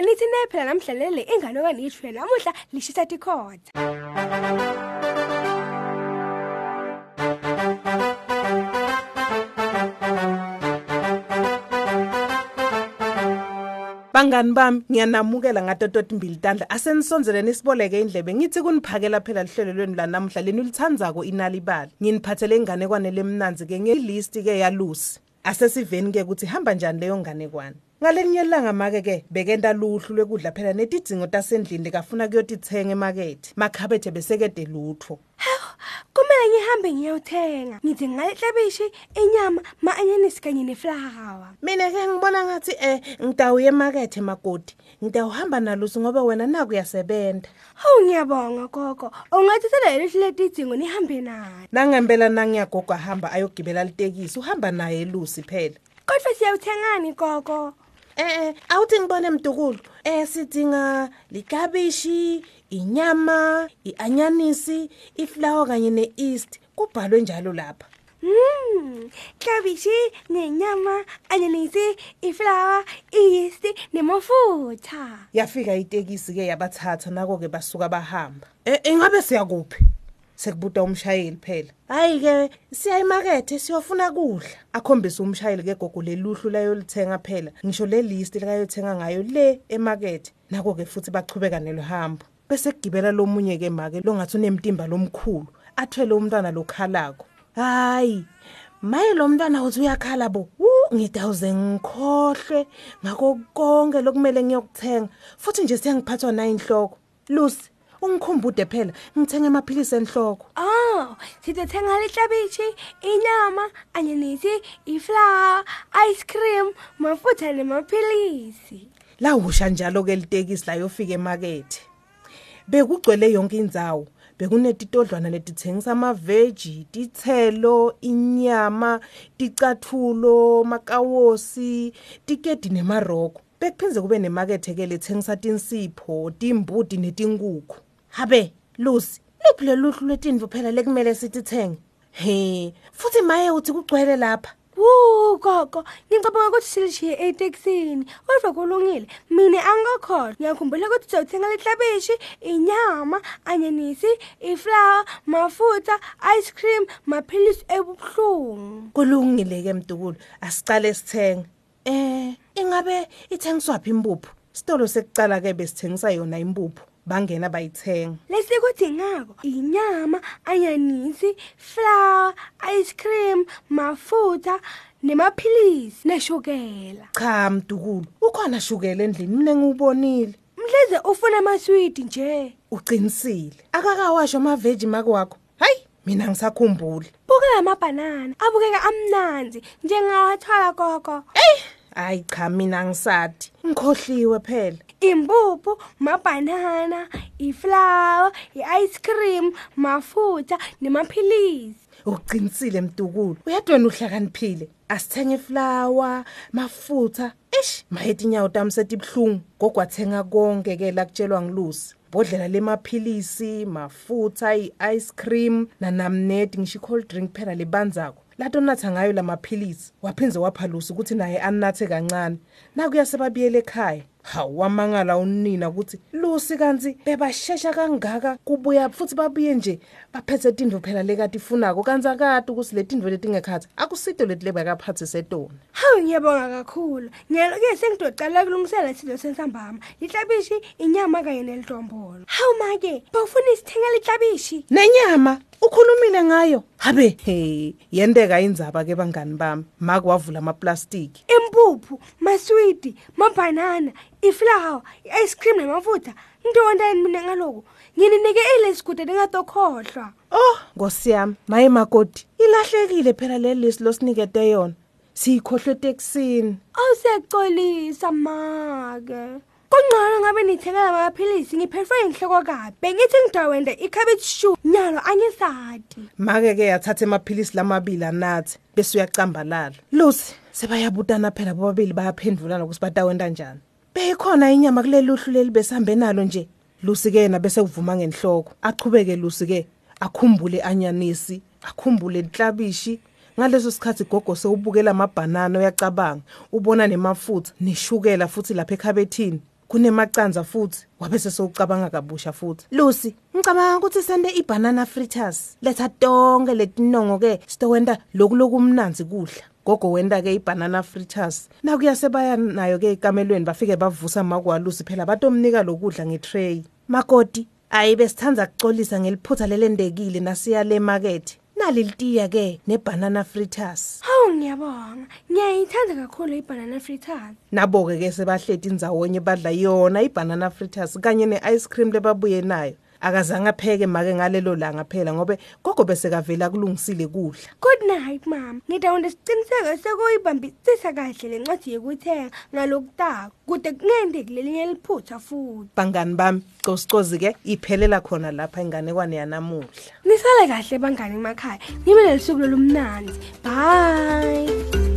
ekhaya hlala nithi nephela namhlalele ingane okanishwe namuhla lishisa tikhotha. Bangani bami ngiyanamukela ngatototi imbili tandla. Asenisonzelene isiboleke indlebe. Ngithi kuniphakela phela lihlelo lweni la namhla leni ulithandzako inalibali nginiphathele inganekwane lemnanzi ke ngelist ke. Yalusi asesiveni ke ukuthi hamba njani leyo nganekwane ngalenye ilanga make ke bekenta luhlu lwekudla phela netidzingo tasendlini kafuna kuyotithenga emakethe. Makhabethe besekede lutho. Kumele ngihambe ngiyothenga. Ngithi ngalehlabishi inyama ma-anyanisi kanye neflawa mina ke ngibona ngathi eh ngidawuye emakethe makoti ngidawuhamba nalusi ngoba wena naku uyasebenza hawu ngiyabonga gogo. Ungathathela lelihle letidzingo nihambe naye. Nangempela nangiyagogo ahamba ayogibela litekisi uhamba naye elusi phela. Kodwa siyawuthengani gogo? Eh eh awuthi ngibone mdukulu. Eh sidinga likabishi inyama ianyanisi iflower kanye neeast kubhalwe njalo lapha. Mm, klabishi, nenyama, anyanisi, iflawa, iyisti, nemafutha. yafika itekisi ke yabathatha nako ke basuka bahamba. Eh ingabe siyakuphi? Sekubuta umshayeli phela. Hayi ke siya emakethe siyofuna kudla. Akhombisa umshayeli ke gogo leluhlu layo lithenga phela. Ngisho le list likayothenga ngayo le emakethe. Nako ke futhi bachubeka nelohambo. Bese kugibela lomunye ke make longathi unemtimba lomkhulu athwele umntwana lokhalako hayi maye lo mntwana uthi uyakhala bo. Wu, ngidawuze ngikhohlwe ngako konke lokumele ngiyokuthenga. Futhi nje siyangiphathwa nayo inhloko lusi ungikhumbude phela ngithenga amaphilisi enhloko. Oh, sitothenga lihlabishi, inyama, anyanisi, iflawa, ice cream, mafutha nemaphilisi. lawusha njalo ke litekisi la yofika emakethe. Bekugcwele yonke indzawo bekunetitodlwana letithengisa amaveji tithelo inyama ticathulo makawosi tikedi nemaroko bekuphindze kube nemakethe ke lethengisa tinsipho timbudi netinkukhu habe lusi luphi leluhlu lwetindlu phela lekumele sitithenge he futhi maye uthi kugcwele lapha Wu gogo, ngicabanga ukuthi silishiye etekisini. Kodwa kulungile. Mina angikakhohlwa. Ngiyakhumbula ukuthi sizothenga lihlabishi, inyama, anyanisi, iflawa, mafutha, ice cream, maphilisi ebuhlungu. kulungile ke mdukulu asicale sithenge eh ingabe ithengiswaphi impuphu sitolo sekucala ke besithengisa yona impuphu bangena bayithenga. Lesikudingako inyama, anyanisi, flour, ice cream, mafutha nemaphilisi neshukela. cha mdukulu ukhona shukela endlini? Mina ngiwubonile. Mhleze ufuna amaswidi nje. uqinisile. Akakawasho amaveji mako wakho hayi mina ngisakhumbule Buka lamabhanana abukeka amnanzi njengawathwala gogo. Hayi cha mina ngisathi ngikhohliwe phela. Impuphu, mabhanana, iflour, ice cream, mafutha nemaphilisi. uqinisile mdukulu. Uyadwa wena uhlakaniphile. Asithenge iflawa mafutha. Ish mayeti inyawo tami setibhlungu gogwathenga konke ke la kutshelwa ngilusi. Bodlela lemaphilisi mafutha i-ice cream nanamnedi ngisho i-cold drink phela lebanzako lato natha ngayo lamaphilisi waphinze waphalusa ukuthi naye anathe kancane. Nakuya sebabuyele ekhaya hawu wamangala unina ukuthi lusi kanti bebashesha kangaka kubuya futhi babuye nje baphethe tindvo phela lekati ifunako kanti akati ukuthi le tindvo letingekhathi akusito leti lebekaphathe setona Hawu ngiyabonga kakhulu. Ngiyaloke sengidocela kulungisela isilo sensambama. Lihlabishi, inyama kanye nelidombolo. Hawu make, bawufuna isithenga lihlabishi? nenyama ukhulumile ngayo habe he yenteka indzaba ke bangani bami make wavula amaplastiki Impuphu, maswidi, mabhanana, iflour, ice cream nemafutha. Ntontani mina ngaloku? Ngininike ile sigude ningatokhohlwa. oh nkosi yami maye makoti ilahlekile phela le list losinikete yona siyikhohlwe etekisini Awusecolisa make. Kungcono ngabe nithengela amaphilisi ngiphethwe inhloko kabi. Bengithi ngidawende icabbage shoe nyalo angisadi. make ke yathatha emaphilisi lamabili anathi bese uyacambalala lusi sebayabutana phela bobabili bayaphendulana ukuthi batawenta njani beyikhona inyama kuleli uhlu leli besambe nalo nje. Lusi ke yena bese uvuma ngenhloko. Achubeke lusi ke akhumbule anyanisi akhumbule inhlabishi ngaleso sikhathi gogo sewubukela amabhanana uyacabanga. Ubona nemafutha neshukela futhi lapha ekhabethini. Kunemacanza futhi wabe sesewucabanga kabusha futhi. Lucy ngicabanga ukuthi sende ibanana fritters. Letha tonke letinongo ke sitowenda lokulokumnanzi kudla. Gogo wenda ke ibanana fritters. Nakuyasebaya nayo ke ikamelweni bafike bavusa makwalusi phela batomnika lokudla ngetray. Makoti ayibe sithanda kucolisa ngeliphutha lelendekile nasiya le market. Nalilitiya ke nebanana fritters. Hawu ngiyabonga. Ngiyayithanda kakhulu ibanana fritters. Nabo-ke ke sebahleti indzawonye badla yona ibanana fritters kanye ne-ice cream lebabuye nayo. Akazange apheke make ngalelo langa phela ngobe gogo besekavela kulungisile kudla. Good night mama ngidawonde siciniseko sekuyibambisisa kahle le ncwadi yekuthenga ngalokutako kude kungenzeki lelinye liphutha futhi. Bangani bami cosicozi ke iphelela khona lapha inganekwane yanamuhla. Nisale kahle bangani emakhaya. Nibe nelisuku lolumnanzi bye.